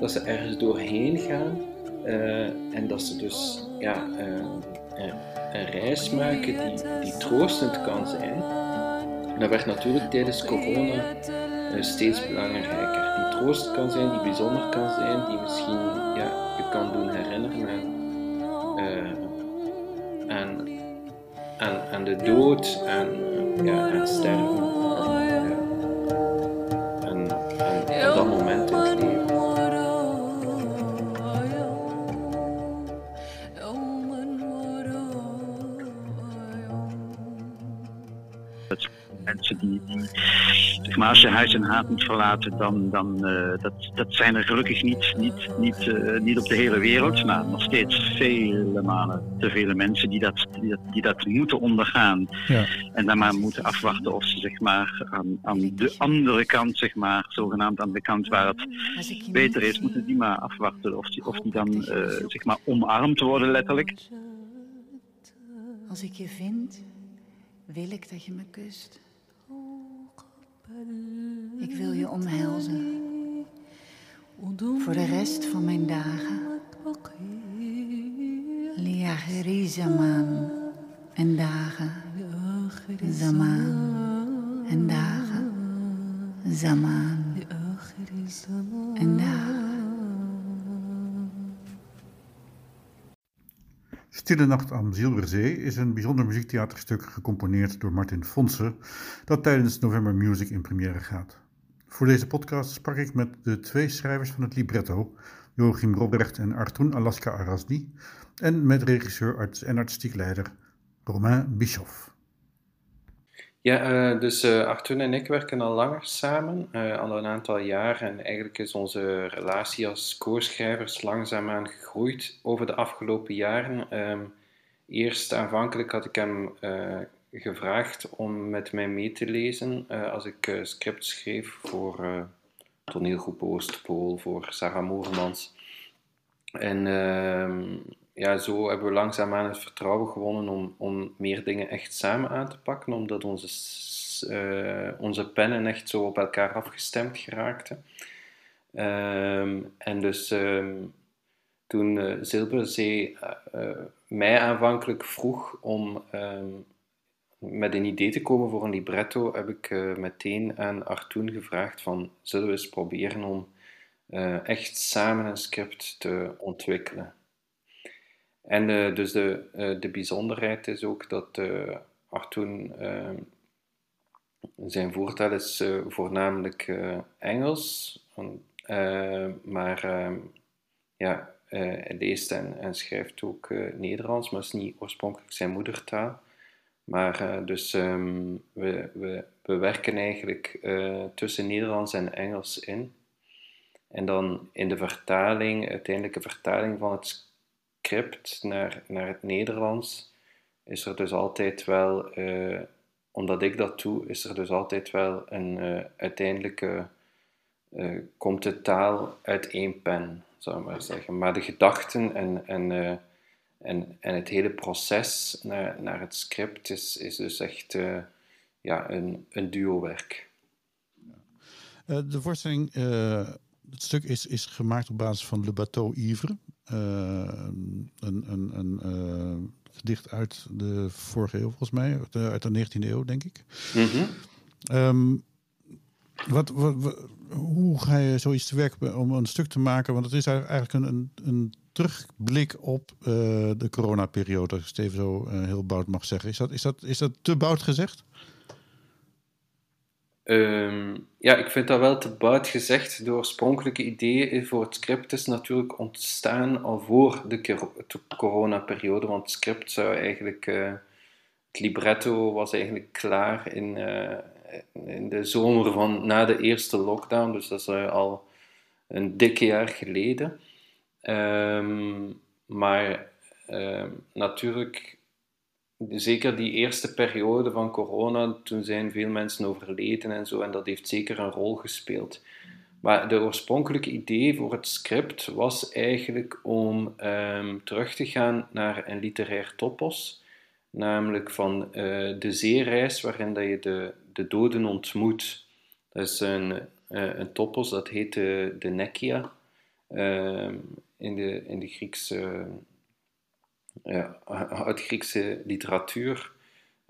dat ze ergens doorheen gaan eh, en dat ze dus ja, eh, een, reis maken die, troostend kan zijn. En dat werd natuurlijk tijdens corona eh, steeds belangrijker. Die troost kan zijn, die bijzonder kan zijn, die misschien ja, je kan doen herinneren aan, aan, aan, de dood, aan, ja, aan sterven. Maar, als je huis en haat moet verlaten, dan, dan eh, dat, dat zijn er gelukkig niet, niet, niet, eh, niet op de hele wereld, maar nog steeds vele malen te vele mensen die dat, die dat, die dat moeten ondergaan. Ja. En dan maar moeten afwachten of ze zeg maar, aan, aan de andere kant, zeg maar, zogenaamd aan de kant waar het beter is, moeten die maar afwachten of die, of die dan eh, zeg maar, omarmd worden letterlijk. Als ik je vind, wil ik dat je me kust. Ik wil je omhelzen. Voor de rest van mijn dagen. Liageri zaman en dagen. Zaman en dagen. Zaman en dagen. Stille Nacht aan Zilverzee is een bijzonder muziektheaterstuk gecomponeerd door Martin Fonse, dat tijdens November Music in première gaat. Voor deze podcast sprak ik met de twee schrijvers van het libretto, Joachim Robrecht en Artoon Alaska Arasdi, en met regisseur en artistiek leider Romain Bischoff. Ja, eh, dus eh Arthur en ik werken al langer samen, eh, al een aantal jaar. En eigenlijk is onze relatie als co-schrijvers langzaamaan gegroeid over de afgelopen jaren. Ehm, eerst aanvankelijk had ik hem gevraagd om met mij mee te lezen als ik script schreef voor toneelgroep Oostpool, voor Sarah Moermans. En ehm, ja, zo hebben we langzaamaan het vertrouwen gewonnen om, om meer dingen echt samen aan te pakken, omdat onze, eh, onze pennen echt zo op elkaar afgestemd geraakten. Ehm, en dus ehm, toen eh, Zilberzee eh, mij aanvankelijk vroeg om met een idee te komen voor een libretto, heb ik meteen aan Artoen gevraagd van, zullen we eens proberen om eh, echt samen een script te ontwikkelen. En eh, dus de, eh, de bijzonderheid is ook dat Artoen, eh, zijn voertaal is voornamelijk Engels, maar ja, hij leest en, en schrijft ook Nederlands, maar is niet oorspronkelijk zijn moedertaal. Maar dus ehm, we, we, we werken eigenlijk tussen Nederlands en Engels in. En dan in de vertaling, uiteindelijke vertaling van het script naar, naar het Nederlands, is er dus altijd wel, eh, omdat ik dat doe, is er dus altijd wel een eh, uiteindelijke, eh, komt de taal uit één pen, zou ik maar zeggen. Maar de gedachten en, en, en, en het hele proces naar, naar het script is, is dus echt ja, een, een duo-werk. De voorstelling, het stuk is, is gemaakt op basis van Le Bateau Ivre. Eh, een een, een eh, gedicht uit de vorige eeuw, volgens mij, uit de, uit de 19e eeuw, denk ik. Mhm. Ehm, wat, wat, wat- hoe ga je zoiets te werk om een stuk te maken? Want het is eigenlijk een, een, een terugblik op eh, de coronaperiode, als ik het even zo heel bout mag zeggen. Is dat, is, dat, is dat te bout gezegd? Ehm, ja, ik vind dat wel te buit gezegd. De oorspronkelijke idee voor het script is natuurlijk ontstaan al voor de cor- de coronaperiode, want het script zou eigenlijk, eh, het libretto was eigenlijk klaar in, eh, in de zomer van na de eerste lockdown, dus dat zou al een dikke jaar geleden. Ehm, maar ehm, natuurlijk, zeker die eerste periode van corona, toen zijn veel mensen overleden en zo, en dat heeft zeker een rol gespeeld. Maar de oorspronkelijke idee voor het script was eigenlijk om ehm, terug te gaan naar een literair topos, namelijk van eh, de zeereis waarin dat je de, de doden ontmoet. Dat is een, uh, een topos, dat heet de, de Nekia ehm, in, de, in de Griekse, uh, uit Griekse literatuur.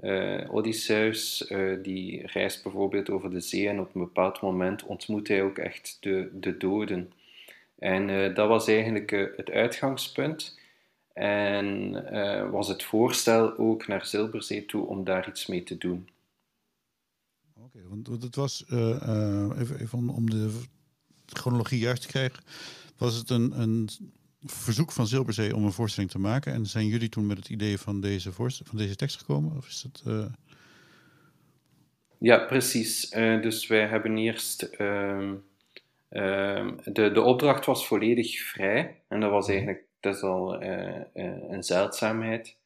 Uh, Odysseus uh, die reist bijvoorbeeld over de zee en op een bepaald moment ontmoet hij ook echt de, de doden. En uh, dat was eigenlijk het uitgangspunt. En was het voorstel ook naar Zilberzee toe om daar iets mee te doen. Oké, want het was, even, even om de chronologie juist te krijgen, was het een, een verzoek van Zilberzee om een voorstelling te maken. En zijn jullie toen met het idee van deze, van deze tekst gekomen? Of is dat, uh... Ja, precies. Uh, dus wij hebben eerst. Uh, de, de opdracht was volledig vrij. En dat was mhm. eigenlijk. Dat is al uh, een zeldzaamheid.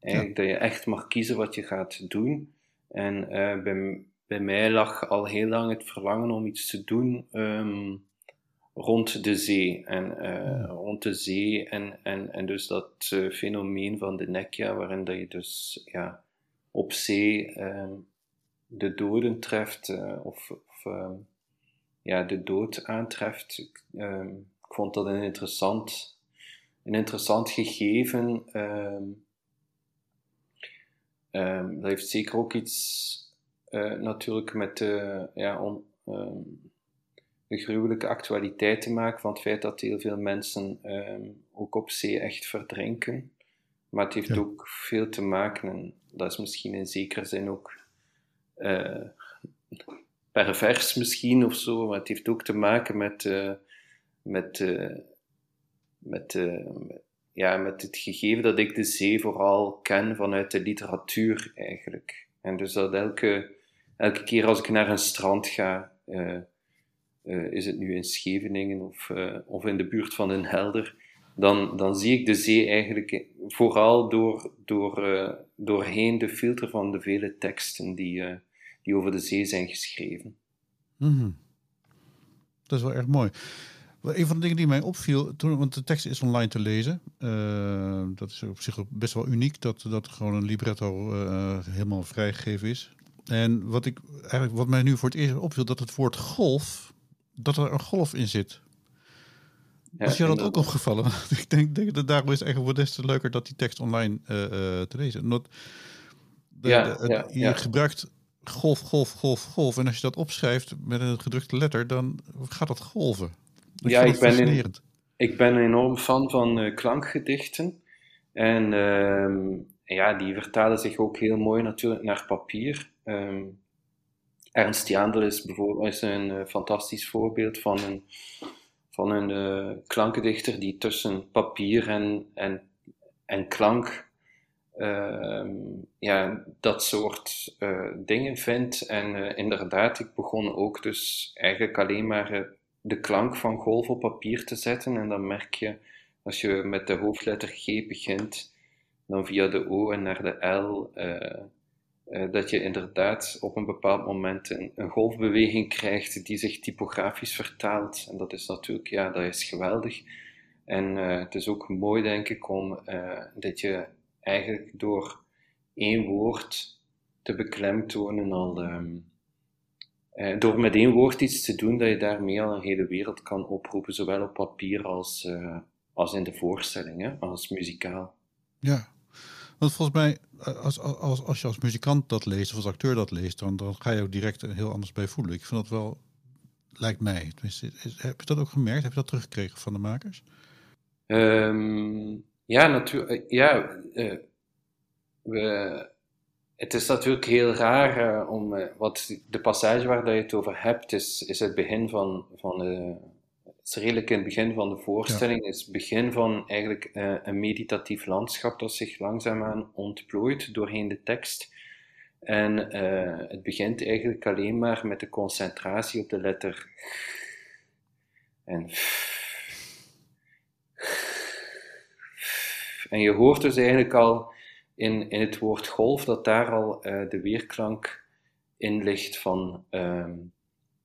Eigenlijk ja. dat je echt mag kiezen wat je gaat doen. En bij, bij mij lag al heel lang het verlangen om iets te doen. Um, rond de zee. En uh, rond de zee en, en, en dus dat uh, fenomeen van de nekja, waarin dat je dus ja, op zee um, de doden treft, uh, of, of um, ja, de dood aantreft. Ik, um, ik vond dat een interessant, een interessant gegeven. dat heeft zeker ook iets natuurlijk met de ja, on, de gruwelijke actualiteit te maken van het feit dat heel veel mensen um, ook op zee echt verdrinken. Maar het heeft ook veel te maken, en dat is misschien in zekere zin ook uh, pervers misschien of zo, maar het heeft ook te maken met, uh, met, uh, met, ja, met het gegeven dat ik de zee vooral ken vanuit de literatuur eigenlijk. En dus dat elke, elke keer als ik naar een strand ga, uh, is het nu in Scheveningen of, uh, of in de buurt van Den Helder, dan, dan zie ik de zee eigenlijk vooral door, door, uh, doorheen de filter van de vele teksten die, die over de zee zijn geschreven. -hmm. Dat is wel erg mooi. Een van de dingen die mij opviel, toen, want de tekst is online te lezen. Dat is op zich best wel uniek dat, dat gewoon een libretto helemaal vrijgegeven is. En wat, ik, eigenlijk, wat mij nu voor het eerst opviel, dat het woord golf dat er een golf in zit. Ja, is jou dat ook opgevallen? ik denk, denk dat daarom is het eigenlijk des te leuker dat die tekst online uh, uh, te lezen. Omdat de, ja, de, ja, je gebruikt golf, golf, golf, golf. En als je dat opschrijft met een gedrukte letter, dan gaat dat golven. Dat ja, ik ben, in, ik ben een enorm fan van uh, klankgedichten. En ehm, ja, die vertalen zich ook heel mooi natuurlijk naar papier. Um, Ernst Jandl is bijvoorbeeld is een uh, fantastisch voorbeeld van een, van een uh, klankendichter die tussen papier en, en, en klank uh, ja, dat soort uh, dingen vindt. En inderdaad, ik begon ook dus eigenlijk alleen maar de klank van golf op papier te zetten. En dan merk je, als je met de hoofdletter G begint, dan via de O en naar de L uh, dat je inderdaad op een bepaald moment een, golfbeweging krijgt die zich typografisch vertaalt. En dat is natuurlijk, ja, dat is geweldig. En uh, het is ook mooi, denk ik, om uh, dat je eigenlijk door één woord te beklemtonen al. Um, door met één woord iets te doen, dat je daarmee al een hele wereld kan oproepen, zowel op papier als, als in de voorstelling, hè, als muzikaal. Ja, want volgens mij, als, als, als je als muzikant dat leest of als acteur dat leest, dan, dan ga je ook direct heel anders bij voelen. Ik vind dat wel, lijkt mij. heb je dat ook gemerkt? Heb je dat teruggekregen van de makers? Um, ja, natuurlijk. Ja, uh, we, het is natuurlijk heel raar om, wat de passage waar dat je het over hebt, is, is het begin van, van is redelijk in het begin van de voorstelling. Is het begin van eigenlijk uh, een meditatief landschap dat zich langzaamaan ontplooit doorheen de tekst. En uh, het begint eigenlijk alleen maar met de concentratie op de letter En en je hoort dus eigenlijk al in, in het woord golf dat daar al uh, de weerklank in ligt van, uh,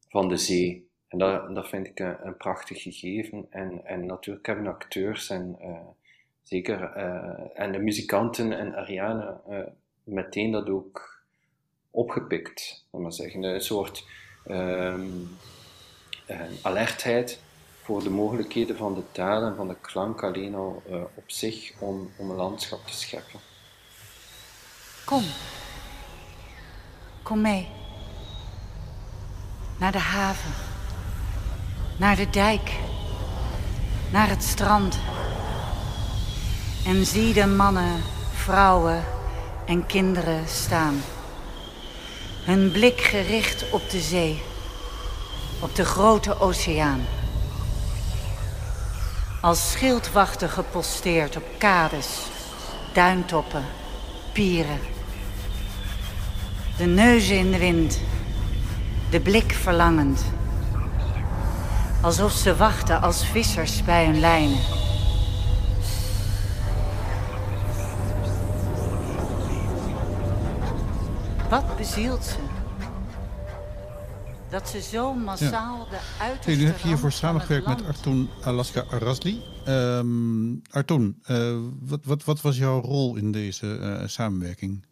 van de zee. En dat, vind ik een, een, prachtig gegeven. En, en natuurlijk hebben acteurs en uh, zeker uh, en de muzikanten en Ariane meteen dat ook opgepikt. maar zeggen. Een soort um, alertheid voor de mogelijkheden van de taal en van de klank alleen al op zich om, om een landschap te scheppen. Kom. Kom mee. Naar de haven. Naar de dijk. Naar het strand. En zie de mannen, vrouwen en kinderen staan. Hun blik gericht op de zee. Op de grote oceaan als schildwachten geposteerd op kades, duintoppen, pieren. De neuzen in de wind, de blik verlangend. Alsof ze wachten als vissers bij hun lijnen. Wat bezielt ze? Dat ze zo massaal de uiterste hey, Nu heb je hiervoor samengewerkt met Artoon Alaska Rasli. Um, Artoon, uh, wat, wat, wat was jouw rol in deze uh, samenwerking?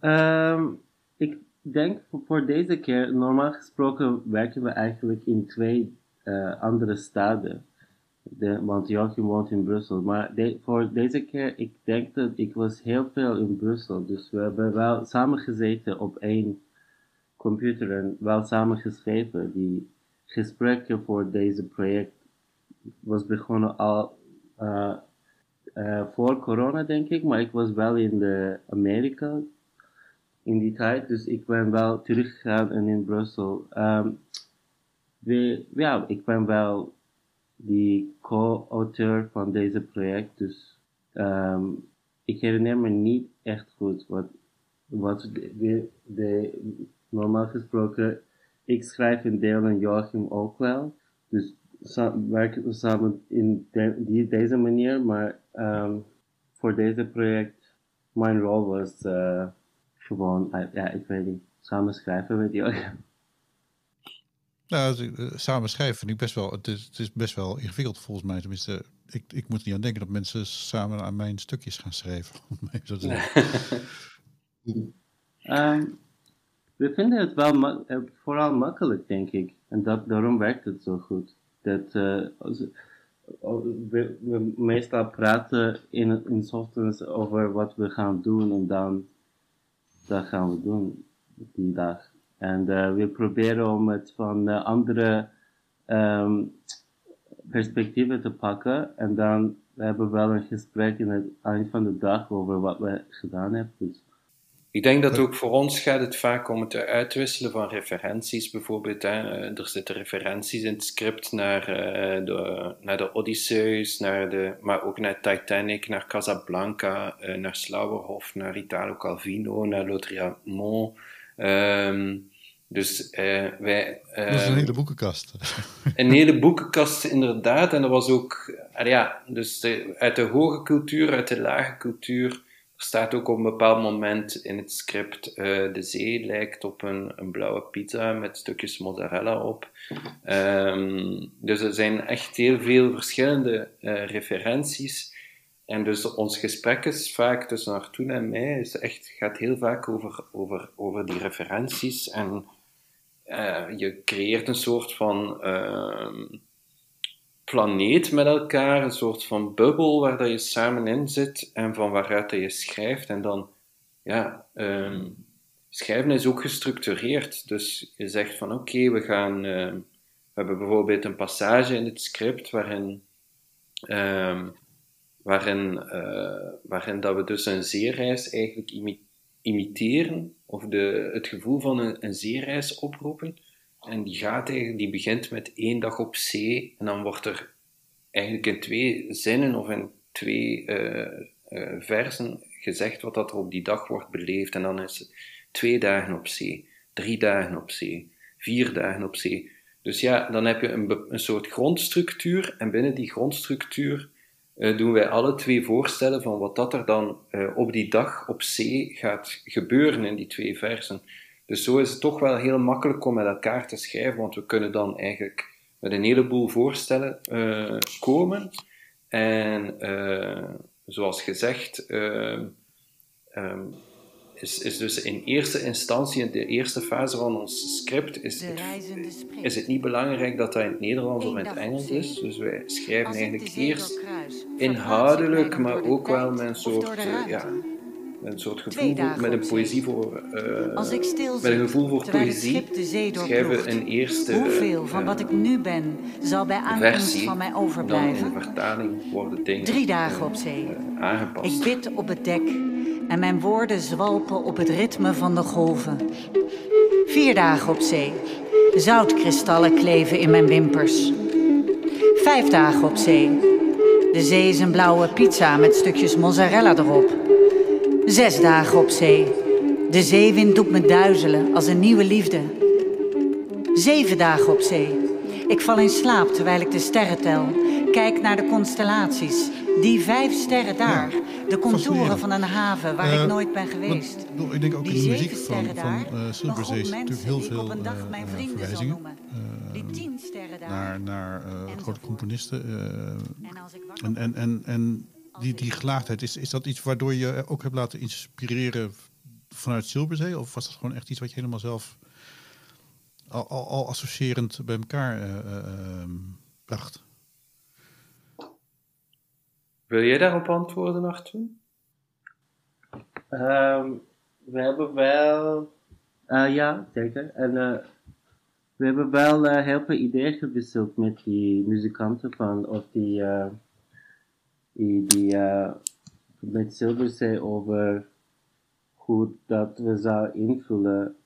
Um, ik denk voor deze keer, normaal gesproken werken we eigenlijk in twee uh, andere staden. De, want Joachim woont in Brussel. Maar de, voor deze keer, ik denk dat ik was heel veel in Brussel. Dus we hebben wel samengezeten op één computer en wel samengeschreven. Die gesprekken voor deze project was begonnen al uh, uh, voor corona, denk ik. Maar ik was wel in de Amerika in die tijd. Dus ik ben wel teruggegaan en in Brussel. Um, we, ja, ik ben wel die co-auteur van deze project. Dus um, ik herinner me niet echt goed wat, wat de, de normaal gesproken, ik schrijf in deel en Joachim ook wel. Dus werken we samen in die, deze manier, maar um, voor deze project, mijn rol was uh, gewoon, ja, ik weet niet, samen schrijven met Joachim. Nou, eh, samen schrijven vind ik best wel, het is, best wel ingewikkeld volgens mij. Tenminste, ik, ik moet niet aan denken dat mensen samen aan mijn stukjes gaan schrijven. um, we vinden het wel eh, vooral makkelijk, denk ik. En dat, daarom werkt het zo goed. Dat, uh, we, we, meestal praten in, in over wat we gaan doen en dan dat gaan we doen die dag. En uh, we proberen om het van andere um, perspectieven te pakken en dan we hebben wel een gesprek in het eind van de dag over wat we gedaan hebben. Dus ik denk dat ook voor ons gaat het vaak om het uitwisselen van referenties. Bijvoorbeeld, hè, eh, er zitten referenties in het script naar, uh, de, naar de Odysseus, naar de, maar ook naar Titanic, naar Casablanca, naar Slauerhof, naar Italo Calvino, naar Laudriamont. Um, dus wij... dat is een ehm, hele boekenkast. een hele boekenkast, inderdaad. En dat was ook... ja, dus de, uit de hoge cultuur, uit de lage cultuur er staat ook op een bepaald moment in het script: uh, de zee lijkt op een, een, blauwe pizza met stukjes mozzarella op. Um, dus er zijn echt heel veel verschillende uh, referenties. En dus ons gesprek is vaak tussen Artoen en mij, is echt, gaat heel vaak over, over, over die referenties. En uh, je creëert een soort van ehm, planeet met elkaar, een soort van bubbel waar dat je samen in zit en van waaruit je schrijft. En dan, ja, um, schrijven is ook gestructureerd. Dus je zegt van oké, we gaan, uh, we hebben bijvoorbeeld een passage in het script waarin, waarin, uh, waarin dat we dus een zeereis eigenlijk imi imiteren, of de, het gevoel van een, een zeereis oproepen. En die gaat eigenlijk, die begint met één dag op zee en dan wordt er eigenlijk in twee zinnen of in twee uh, uh, versen gezegd wat dat er op die dag wordt beleefd. En dan is het twee dagen op zee, drie dagen op zee, vier dagen op zee. Dus ja, dan heb je een, een soort grondstructuur en binnen die grondstructuur eh, doen wij alle twee voorstellen van wat dat er dan eh, op die dag op zee gaat gebeuren in die twee versen. Dus zo is het toch wel heel makkelijk om met elkaar te schrijven, want we kunnen dan eigenlijk met een heleboel voorstellen eh, komen. En eh, zoals gezegd, ehm, ehm, is, is dus in eerste instantie, in de eerste fase van ons script, is het, is het niet belangrijk dat dat in het Nederlands of in het Engels is. Dus wij schrijven eigenlijk eerst inhoudelijk, maar ook wel tijd met een soort, eh, ja, met een soort gevoel, met een poëzie voor, eh, Als ik stil met een gevoel voor poëzie, schrijven een eerste Hoeveel van eh, wat ik nu ben zal bij aankomst versie, van mij dan in overblijven? de vertaling worden dingen Drie dagen eh, op zee. eh, aangepast. Ik bid op het dek en mijn woorden zwalpen op het ritme van de golven. Vier dagen op zee. Zoutkristallen kleven in mijn wimpers. Vijf dagen op zee. De zee is een blauwe pizza met stukjes mozzarella erop. Zes dagen op zee. De zeewind doet me duizelen als een nieuwe liefde. Zeven dagen op zee. Ik val in slaap terwijl ik de sterren tel. Kijk naar de constellaties. Die vijf sterren daar. De contouren van een haven waar Eh, ik nooit ben Want, geweest. ik bedoel, ik denk ook Die in de muziek van, van daar. eh, Silver Zee is natuurlijk heel veel op een dag eh, mijn eh, vrienden zal verwijzingen noemen. eh, Die tien sterren daar. naar, naar eh, grote componisten. eh, En en en, en, die, die gelaagdheid, is, is dat iets waardoor je ook hebt laten inspireren vanuit Silberzee? Of was dat gewoon echt iets wat je helemaal zelf al, al, al associërend bij elkaar eh, eh, ehm, bracht? Wil jij daarop antwoorden, Arthur? Ehm, we hebben wel, eh, ja, zeker. En eh, we hebben wel eh, heel veel ideeën gewisseld met die muzikanten van, of die, die, die met Silverzee over hoe dat we zou invullen.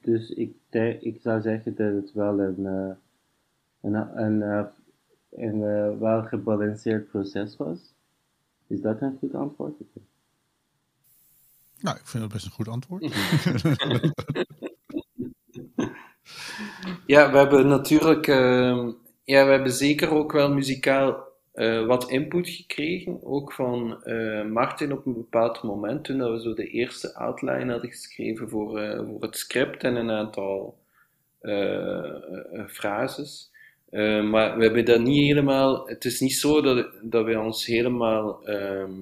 Dus ik, ik zou zeggen dat het wel een, een, een, een eh, wel gebalanceerd proces was. Is dat een goed antwoord? Nou, ik vind dat best een goed antwoord. Ja, we hebben natuurlijk, ehm, ja, we hebben zeker ook wel muzikaal eh, wat input gekregen, ook van eh, Martin op een bepaald moment, toen dat we zo de eerste outline hadden geschreven voor, eh, voor het script en een aantal frases. Eh, maar we hebben dat niet helemaal, het is niet zo dat, dat ons helemaal ehm,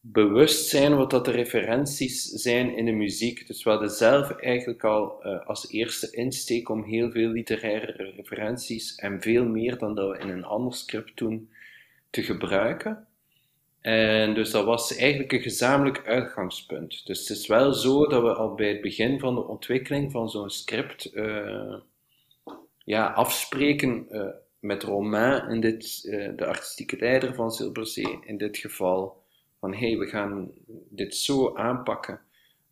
bewust zijn wat dat de referenties zijn in de muziek. Dus we hadden zelf eigenlijk al eh, als eerste insteek om heel veel literaire referenties en veel meer dan dat we in een ander script doen te gebruiken. En dus dat was eigenlijk een gezamenlijk uitgangspunt. Dus het is wel zo dat we al bij het begin van de ontwikkeling van zo'n script eh, ja, afspreken eh, met Romain, in dit, eh, de artistieke leider van Silberzee, in dit geval van hey, we gaan dit zo aanpakken.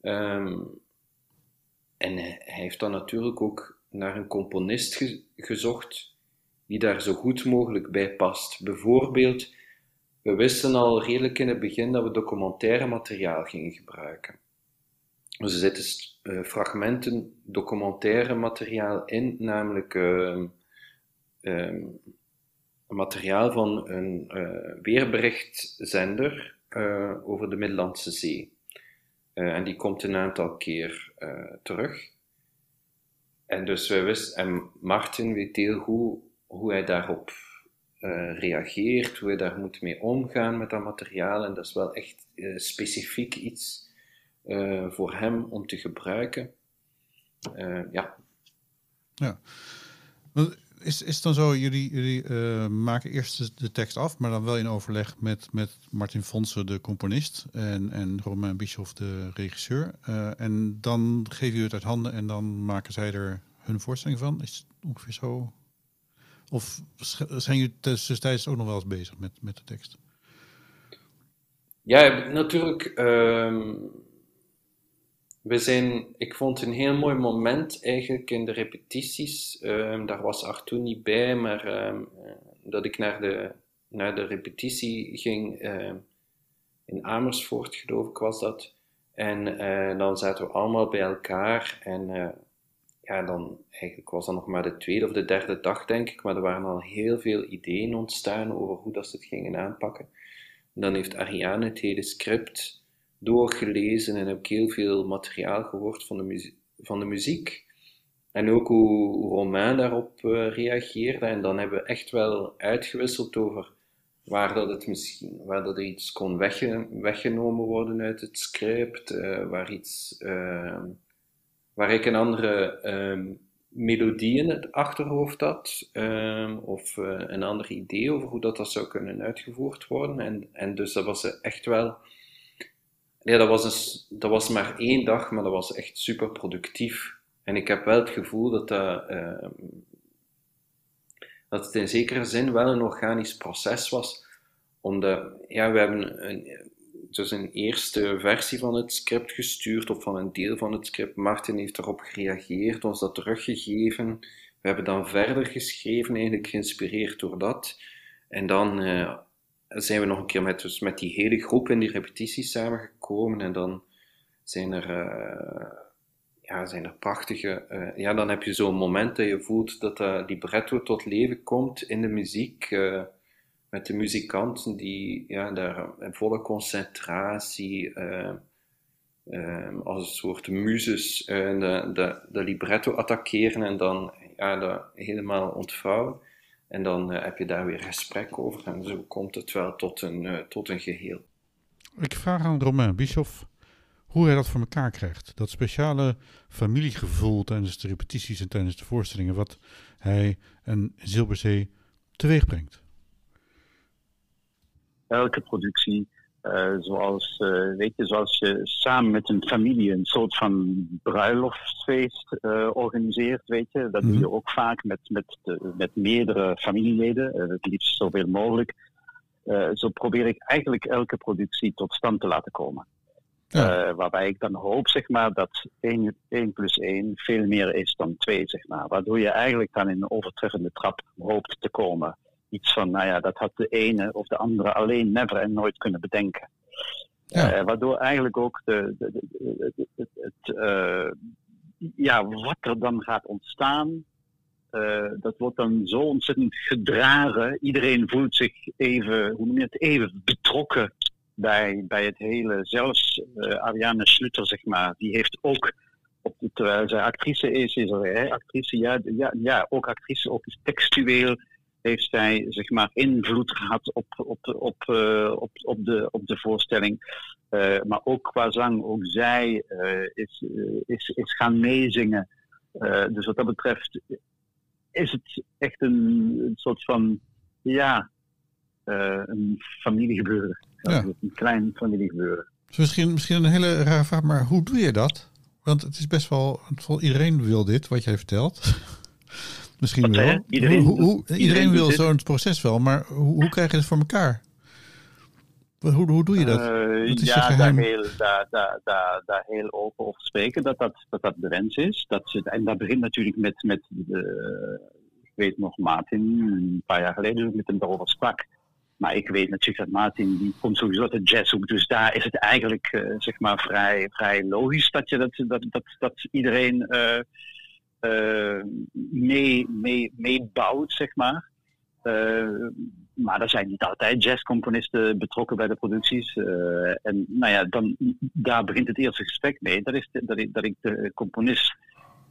Ehm, en hij heeft dan natuurlijk ook naar een componist ge- gezocht die daar zo goed mogelijk bij past. Bijvoorbeeld, we wisten al redelijk in het begin dat we documentaire materiaal gingen gebruiken. Dus er zitten eh, fragmenten documentaire materiaal in, namelijk ehm, ehm, materiaal van een eh, weerberichtzender eh, over de Middellandse Zee. En die komt een aantal keer terug. En dus wij wisten, en Martin weet heel goed hoe hij daarop reageert, hoe hij daar moet mee omgaan met dat materiaal. En dat is wel echt specifiek iets eh, voor hem om te gebruiken. Eh, ja, Ja. Is, is het dan zo, jullie, jullie eh, maken eerst de, de tekst af, maar dan wel in overleg met, met Martin Fonsen, de componist, en, en Romain Bischoff, de regisseur. En dan geven jullie het uit handen en dan maken zij er hun voorstelling van. Is het ongeveer zo? Of zijn jullie tussentijds ook nog wel eens bezig met, met de tekst? Ja, natuurlijk. ehm, we zijn, ik vond een heel mooi moment eigenlijk in de repetities. Ehm, daar was Arthur niet bij, maar ehm, eh, dat ik naar de, naar de repetitie ging ehm, in Amersfoort, geloof ik was dat. En eh, dan zaten we allemaal bij elkaar en eh, ja, dan eigenlijk was dat nog maar de tweede of de derde dag, denk ik, maar er waren al heel veel ideeën ontstaan over hoe dat ze het gingen aanpakken. En dan heeft Ariane het hele script doorgelezen en heb ik heel veel materiaal gehoord van de, van de muziek. En ook hoe, Romain daarop uh, reageerde. En dan hebben we echt wel uitgewisseld over waar dat het misschien, waar dat er iets kon wegge weggenomen worden uit het script, uh, waar iets, uh, waar ik een andere um, melodie in het achterhoofd had, um, of uh, een ander idee over hoe dat, dat zou kunnen uitgevoerd worden. En, en dus dat was echt wel, ja, dat was, een, dat was maar één dag, maar dat was echt super productief. En ik heb wel het gevoel dat dat, uh, dat het in zekere zin wel een organisch proces was. Omdat, ja, we hebben een, dus een eerste versie van het script gestuurd, of van een deel van het script. Martin heeft erop gereageerd, ons dat teruggegeven. We hebben dan verder geschreven, eigenlijk geïnspireerd door dat. En dan uh, zijn we nog een keer met, dus met die hele groep in die repetities samengekomen. En dan zijn er... Uh, ja, zijn er prachtige. Uh, ja, dan heb je zo'n moment dat je voelt dat uh, libretto tot leven komt in de muziek. Met de muzikanten die ja, daar in volle concentratie, als een soort muses, de, de, de libretto attackeren en dan ja, dat helemaal ontvouwen. En dan heb je daar weer gesprek over en zo komt het wel tot een, tot een geheel. Ik vraag aan Romain Bischoff hoe hij dat voor elkaar krijgt. Dat speciale familiegevoel tijdens de repetities en tijdens de voorstellingen, wat hij en Zilberzee teweeg brengt. Elke productie, uh, zoals, uh, weet je, zoals je samen met een familie een soort van bruiloftsfeest uh, organiseert, weet je, dat mm -hmm. doe je ook vaak met, met, de, met meerdere familieleden, het liefst zoveel mogelijk. zo probeer ik eigenlijk elke productie tot stand te laten komen. Ja. Waarbij ik dan hoop, zeg maar, dat 1, 1 plus 1 veel meer is dan 2, zeg maar. Waardoor je eigenlijk dan in een overtreffende trap hoopt te komen. Iets van, nou ja, dat had de ene of de andere alleen never en nooit kunnen bedenken. Ja. Uh, waardoor eigenlijk ook de, de, de, het, het uh, ja, wat er dan gaat ontstaan, dat wordt dan zo ontzettend gedragen. Iedereen voelt zich even, hoe noem je het, even betrokken bij, bij het hele. Zelfs Ariane Schluter, zeg maar, die heeft ook, op, terwijl zij actrice is, is er, hè, actrice, ja, ja, ja, ook actrice, ook textueel heeft zij zeg maar invloed gehad op, op, op, uh, op, op, de, op de voorstelling. Uh, maar ook qua zang, ook zij is, is, is gaan meezingen. dus wat dat betreft is het echt een, een soort van, ja, een familiegebeuren. Ja. Een klein familiegebeuren. Dus misschien, misschien een hele rare vraag, maar hoe doe je dat? Want het is best wel, iedereen wil dit, wat jij vertelt. Misschien wel. Iedereen, hoe, hoe, iedereen, iedereen wil zo'n proces wel, maar hoe, hoe krijg je het voor elkaar? Hoe, hoe doe je dat? Uh, ja, daar heel, daar, daar, daar, daar heel open over spreken, dat dat, dat, dat de wens is. Dat ze, en dat begint natuurlijk met, met de, ik weet nog, Martin, een paar jaar geleden, met hem daarover sprak. Maar ik weet natuurlijk dat Martin, die komt sowieso uit de jazzhoek. Dus daar is het eigenlijk uh, zeg maar vrij, vrij logisch dat, je dat, dat, dat, dat iedereen uh, uh, mee, zeg maar. maar er zijn niet altijd jazzcomponisten betrokken bij de producties. en nou ja, dan, daar begint het eerste gesprek mee. Dat is dat, ik, de componist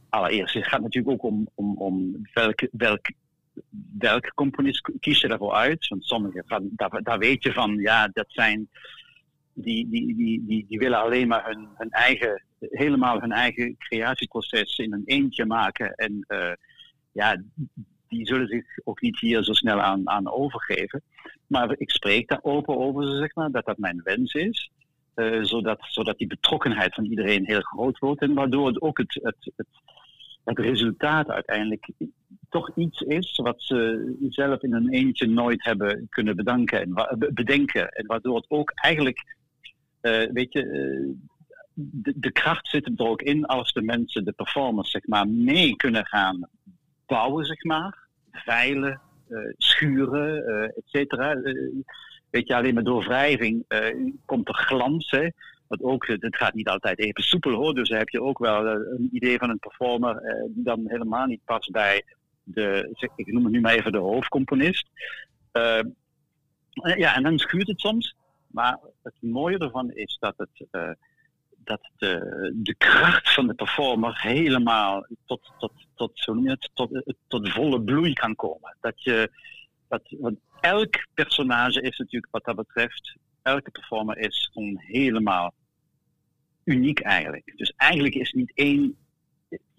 allereerst. Het gaat natuurlijk ook om, om, om welk, welk welke componist kies je daarvoor uit? Want sommige, daar, daar weet je van, ja, dat zijn, die, die, die, die, die willen alleen maar hun, hun eigen, helemaal hun eigen creatieproces in een eentje maken. En uh, ja, die zullen zich ook niet hier zo snel aan, aan overgeven. Maar ik spreek daar open over, zeg maar, dat dat mijn wens is. Uh, zodat, zodat die betrokkenheid van iedereen heel groot wordt. En waardoor het ook het, het, het, resultaat uiteindelijk toch iets is wat ze zelf in een eentje nooit hebben kunnen bedanken en bedenken. En waardoor het ook eigenlijk, uh, weet je, de, kracht zit er ook in als de mensen, de performers, zeg maar, mee kunnen gaan bouwen, zeg maar. Veilen, uh, schuren, et cetera. weet je, alleen maar door wrijving komt er glans, hè. wat ook, het gaat niet altijd even soepel hoor, dus heb je ook wel een idee van een performer die dan helemaal niet past bij de, ik noem het nu maar even de hoofdcomponist. ja, en dan schuurt het soms. Maar het mooie ervan is dat het dat de, de kracht van de performer helemaal tot, tot, tot, zo noem tot, tot volle bloei kan komen. Dat je, dat, want elk personage is natuurlijk wat dat betreft, elke performer is gewoon helemaal uniek eigenlijk. Dus eigenlijk is niet één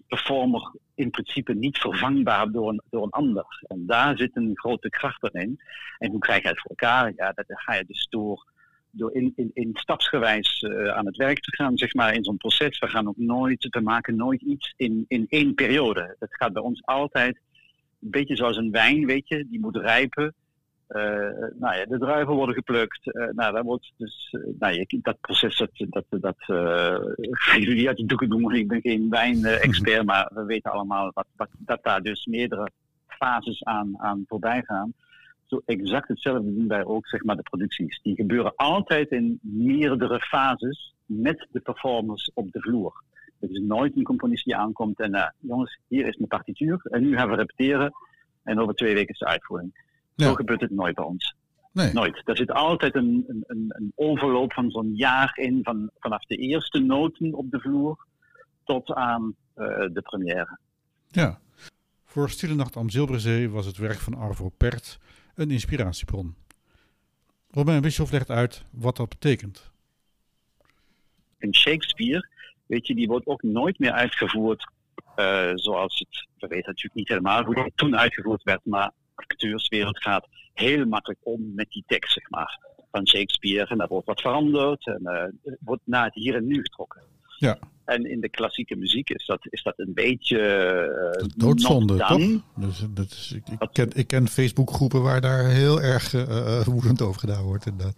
performer in principe niet vervangbaar door een, door een ander. En daar zit een grote kracht in. En hoe krijg je het voor elkaar? Ja, dat ga je dus door door in, in, in stapsgewijs uh, aan het werk te gaan, zeg maar, in zo'n proces. We gaan ook nooit, we maken nooit iets in, in één periode. Dat gaat bij ons altijd een beetje zoals een wijn, weet je, die moet rijpen. Uh, nou ja, de druiven worden geplukt. Uh, nou, dat wordt dus, nou, je, dat proces, dat, dat, dat ga jullie uit de doeken doen, ik ben geen wijnexpert, maar we weten allemaal dat, dat, dat daar dus meerdere fases aan, aan voorbij gaan zo exact hetzelfde doen wij ook, zeg maar, de producties. Die gebeuren altijd in meerdere fases met de performers op de vloer. Het is nooit een componist die aankomt en uh, jongens, hier is mijn partituur en nu gaan we repeteren en over twee weken is de uitvoering. Zo gebeurt het nooit bij ons. Nee. Nooit. Er zit altijd een, een, een overloop van zo'n jaar in, van, vanaf de eerste noten op de vloer tot aan uh, de première. Ja. Voor Stille Nacht am Zilberzee was het werk van Arvo Pert een inspiratiebron. Robin Bischoff legt uit wat dat betekent. In Shakespeare, weet je, die wordt ook nooit meer uitgevoerd uh, zoals het, we weten natuurlijk niet helemaal hoe het toen uitgevoerd werd, maar acteurswereld gaat heel makkelijk om met die tekst, zeg maar, van Shakespeare. En daar wordt wat veranderd en uh, wordt naar het hier en nu getrokken. Ja. En in de klassieke muziek is dat, is dat een beetje. Uh, doodzonde, toch? Dus, dat is, ik, ik, ken, ik ken Facebookgroepen waar daar heel erg uh, woedend over gedaan wordt. Inderdaad.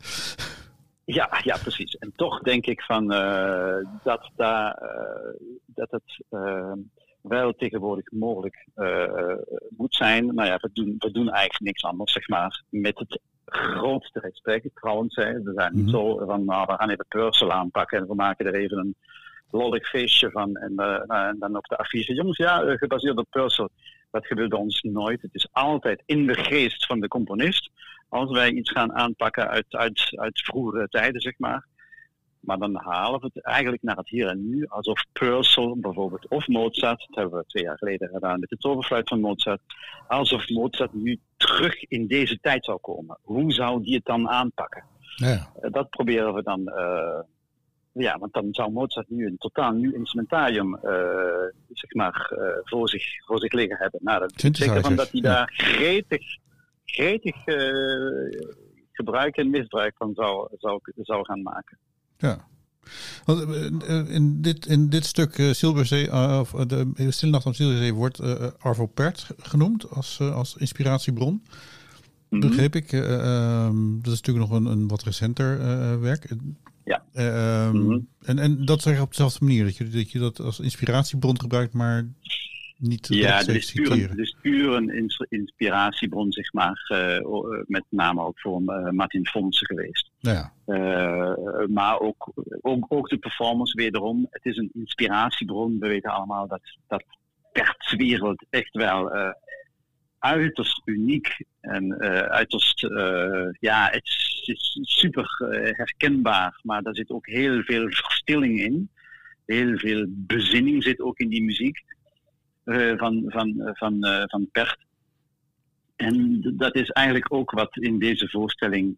Ja, ja, precies. En toch denk ik van uh, dat, daar, dat het wel tegenwoordig mogelijk moet zijn. Nou ja, we doen, we doen eigenlijk niks anders, zeg maar, met het grootste respect. Trouwens, hè. we zijn niet mm -hmm. zo van, nou, we gaan even Purcell aanpakken en we maken er even een lollig feestje van. En, uh, en dan op de affiche, jongens, ja, uh, gebaseerd op Purcell. Dat gebeurt ons nooit. Het is altijd in de geest van de componist. Als wij iets gaan aanpakken uit, uit, uit vroegere tijden, zeg maar. Maar dan halen we het eigenlijk naar het hier en nu. Alsof Purcell bijvoorbeeld, of Mozart, dat hebben we twee jaar geleden gedaan met de toverfluit van Mozart. Alsof Mozart nu terug in deze tijd zou komen. Hoe zou die het dan aanpakken? Ja. dat proberen we dan ja, want dan zou Mozart nu een totaal nieuw instrumentarium uh, zeg maar, uh, voor, zich, voor zich liggen hebben. Nou, dat zeker van dat hij daar gretig, gretig uh, gebruik en misbruik van zou, zou, zou gaan maken. Ja. In dit, in dit stuk Silberzee, of de Stille Nacht om Silberzee wordt Arvo Pärt genoemd als, als inspiratiebron. -hmm. Begreep ik. Um, dat is natuurlijk nog een, een wat recenter werk. Ja. Um, mm -hmm. en, en dat zeg je op dezelfde manier, dat je, dat je dat als inspiratiebron gebruikt, maar niet Ja, is, puur, een, is puur een inspiratiebron, zeg maar, uh, met name ook voor uh, Martin Fonsen geweest. Ja. Uh, maar ook, ook, ook de performance wederom, het is een inspiratiebron. We weten allemaal dat, dat wereld echt wel uiterst uniek en uh, uiterst, uh, ja, het is, super uh, herkenbaar, maar daar zit ook heel veel verstilling in. Heel veel bezinning zit ook in die muziek van, van, van, van Pert. En dat is eigenlijk ook wat in deze voorstelling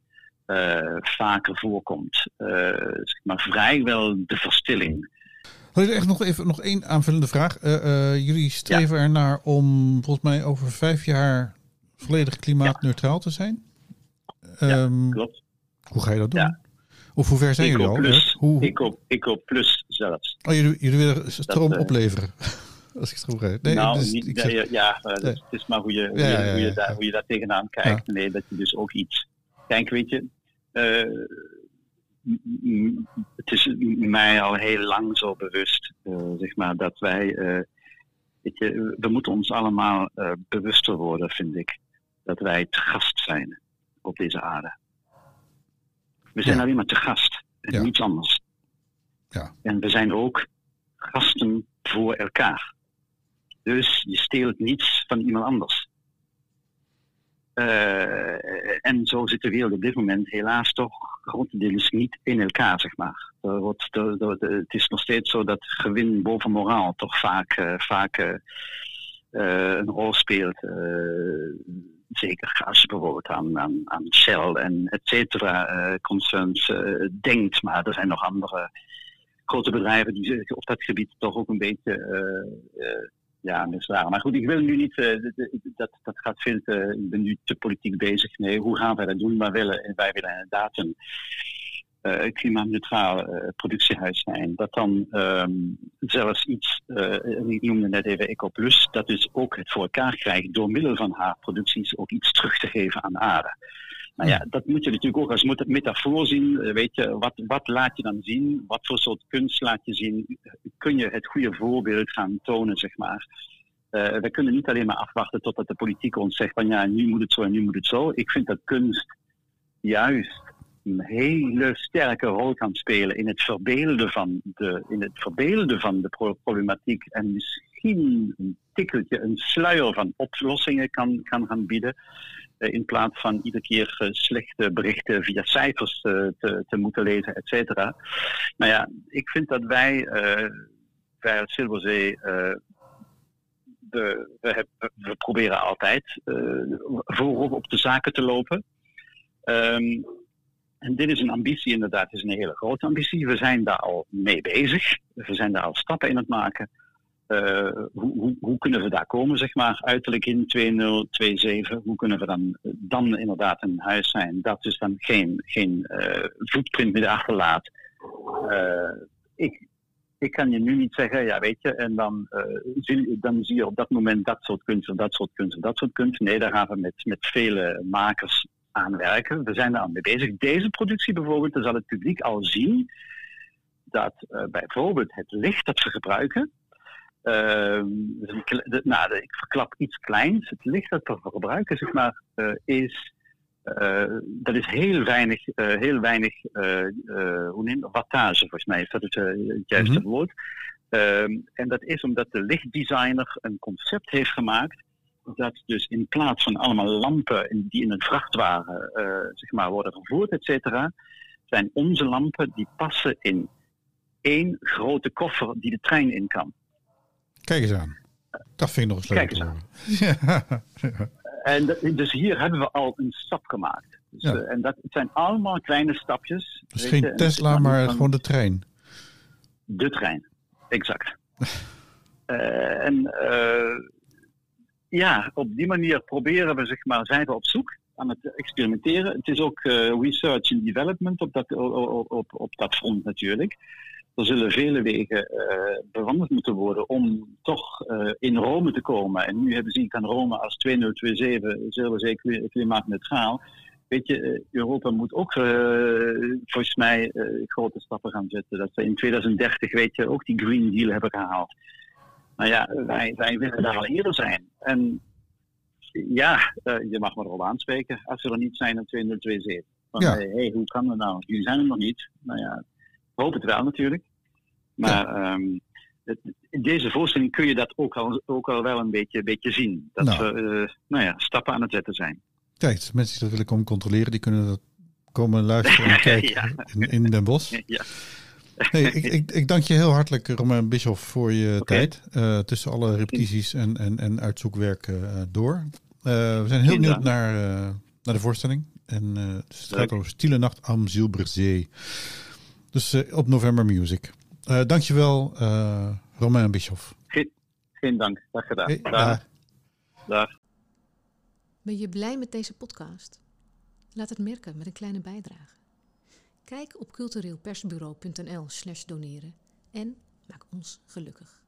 vaker voorkomt. zeg maar vrijwel de verstilling. Had ik echt nog even nog één aanvullende vraag. Jullie streven ja. ernaar om volgens mij over vijf jaar volledig klimaatneutraal te zijn. Ja, um, klopt. Hoe ga je dat doen? Ja. Of hoe ver zijn jullie al? Plus, hoe, Eco, Eco Plus zelfs. Oh, jullie, jullie willen stroom dat, uh, opleveren? Als ik het goed begrijp. Nee, nou, dus, niet, zeg, nee, ja, nee. het is maar hoe je, hoe, je, hoe, je, daar, hoe je daar tegenaan kijkt. Nee, dat je dus ook iets... Kijk, weet je het is mij al heel lang zo bewust, uh, zeg maar, dat wij, uh, weet je, we moeten ons allemaal bewuster worden, vind ik, dat wij te gast zijn op deze aarde. We zijn ja. alleen maar te gast en ja. niets anders. Ja. En we zijn ook gasten voor elkaar. Dus je steelt niets van iemand anders. Eh, en zo zit de wereld op dit moment helaas toch grotendeels niet in elkaar, zeg maar. Er wordt, er- er- er- het is nog steeds zo dat gewin boven moraal toch vaak, eh, vaak eh, een rol speelt. Zeker je bijvoorbeeld aan, aan, aan Shell en et cetera eh, concerns eh, denkt. Maar er zijn nog andere grote bedrijven die zich op dat gebied toch ook een beetje eh, ja, misdragen. Maar goed, ik wil nu niet, dat, dat gaat veel ik ben nu te politiek bezig. Nee, hoe gaan wij dat doen? Maar willen, wij willen inderdaad een eh, klimaatneutraal eh, productiehuis zijn. Dat dan ehm, zelfs iets, eh, ik noemde net even EcoPlus, dat dus ook het voor elkaar krijgt door middel van haar producties ook iets terug te geven aan aarde. Nou ja, dat moet je natuurlijk ook als meta- metafoor zien. Weet je, wat, wat laat je dan zien? Wat voor soort kunst laat je zien? Kun je het goede voorbeeld gaan tonen, zeg maar? Eh, we kunnen niet alleen maar afwachten totdat de politiek ons zegt van ja, nu moet het zo en nu moet het zo. Ik vind dat kunst juist een hele sterke rol kan spelen in het verbeelden van de, in het verbeelden van de pro- problematiek en misschien een tikkeltje, een sluier van oplossingen kan, kan gaan bieden. eh, in plaats van iedere keer eh, slechte berichten via cijfers eh, te, te moeten lezen, et cetera. Nou ja, ik vind dat wij, wij als Silverzee, eh, we, we, proberen altijd eh, voorop op de zaken te lopen. Ehm, en dit is een ambitie, inderdaad, het is een hele grote ambitie. We zijn daar al mee bezig. We zijn daar al stappen in het maken. Eh, hoe, hoe, hoe kunnen we daar komen, zeg maar, uiterlijk in 2027? Hoe kunnen we dan, dan inderdaad een huis zijn dat dus dan geen, geen eh, footprint meer achterlaat? Eh, ik, ik kan je nu niet zeggen, ja weet je, en dan, zie, dan zie je op dat moment dat soort kunst of dat soort kunst of dat soort kunst. Nee, daar gaan we met, met vele makers aan werken. We zijn daar aan mee bezig. Deze productie bijvoorbeeld, dan zal het publiek al zien dat eh, bijvoorbeeld het licht dat we gebruiken. ehm, dus de- nou, ik verklap iets kleins. Het licht dat we gebruiken, zeg maar, eh, is. eh, dat is heel weinig, heel weinig eh, hoe neem wattage, volgens mij is dat het, het juiste Mhm. woord. Ehm, en dat is omdat de lichtdesigner een concept heeft gemaakt dat dus in plaats van allemaal lampen die in een vrachtwagen eh, zeg maar, worden vervoerd, et cetera, zijn onze lampen die passen in één grote koffer die de trein in kan. Kijk eens aan. Dat vind ik nog eens leuk Kijk eens horen. Ja. En dat- dus hier hebben we al een stap gemaakt. Dus, Ja. eh, en dat het zijn allemaal kleine stapjes. Dus geen je, Tesla, maar gewoon de trein. De trein, exact. Eh, en ja, op die manier proberen we, zeg maar, zijn we op zoek aan het experimenteren. Het is ook eh, research and development op dat, op, op, op dat front natuurlijk. Er zullen vele wegen eh, bewandeld moeten worden om toch eh, in Rome te komen. En nu hebben ik aan Rome als 2027 Zilverzee kli- klimaatneutraal. Weet je, Europa moet ook volgens mij grote stappen gaan zetten. Dat we in 2030, weet je, ook die Green Deal hebben gehaald. Nou ja, wij, wij willen daar al eerder zijn. En ja, eh, je mag me erop aanspreken als we er niet zijn in 2027. Van, Ja. hé, hey, hoe kan dat nou? Jullie zijn er nog niet. Nou ja, ik hoop het wel natuurlijk. Maar ehm, het- in deze voorstelling kun je dat ook al, ook al wel een beetje, beetje zien. Dat Nou. we eh, nou ja, stappen aan het zetten zijn. Kijk, mensen die dat willen komen controleren, die kunnen dat komen luisteren en kijken Ja. in, in Den Bosch. Ja. Nee, ik, ik, ik dank je heel hartelijk, Romain Bischoff, voor je tijd. eh, tussen alle repetities en, en, en uitzoekwerk eh, door. Eh, we zijn heel benieuwd naar, eh, naar de voorstelling. En, eh, dus het gaat over Stille Nacht am Zilberzee. Dus eh, op November Music. Eh dankjewel, eh Romain Bischoff. Geen, geen dank. Dag gedaan. Hey, Dag. dag. Dag. Ben je blij met deze podcast? Laat het merken met een kleine bijdrage. Kijk op cultureelpersbureau.nl slash doneren en maak ons gelukkig.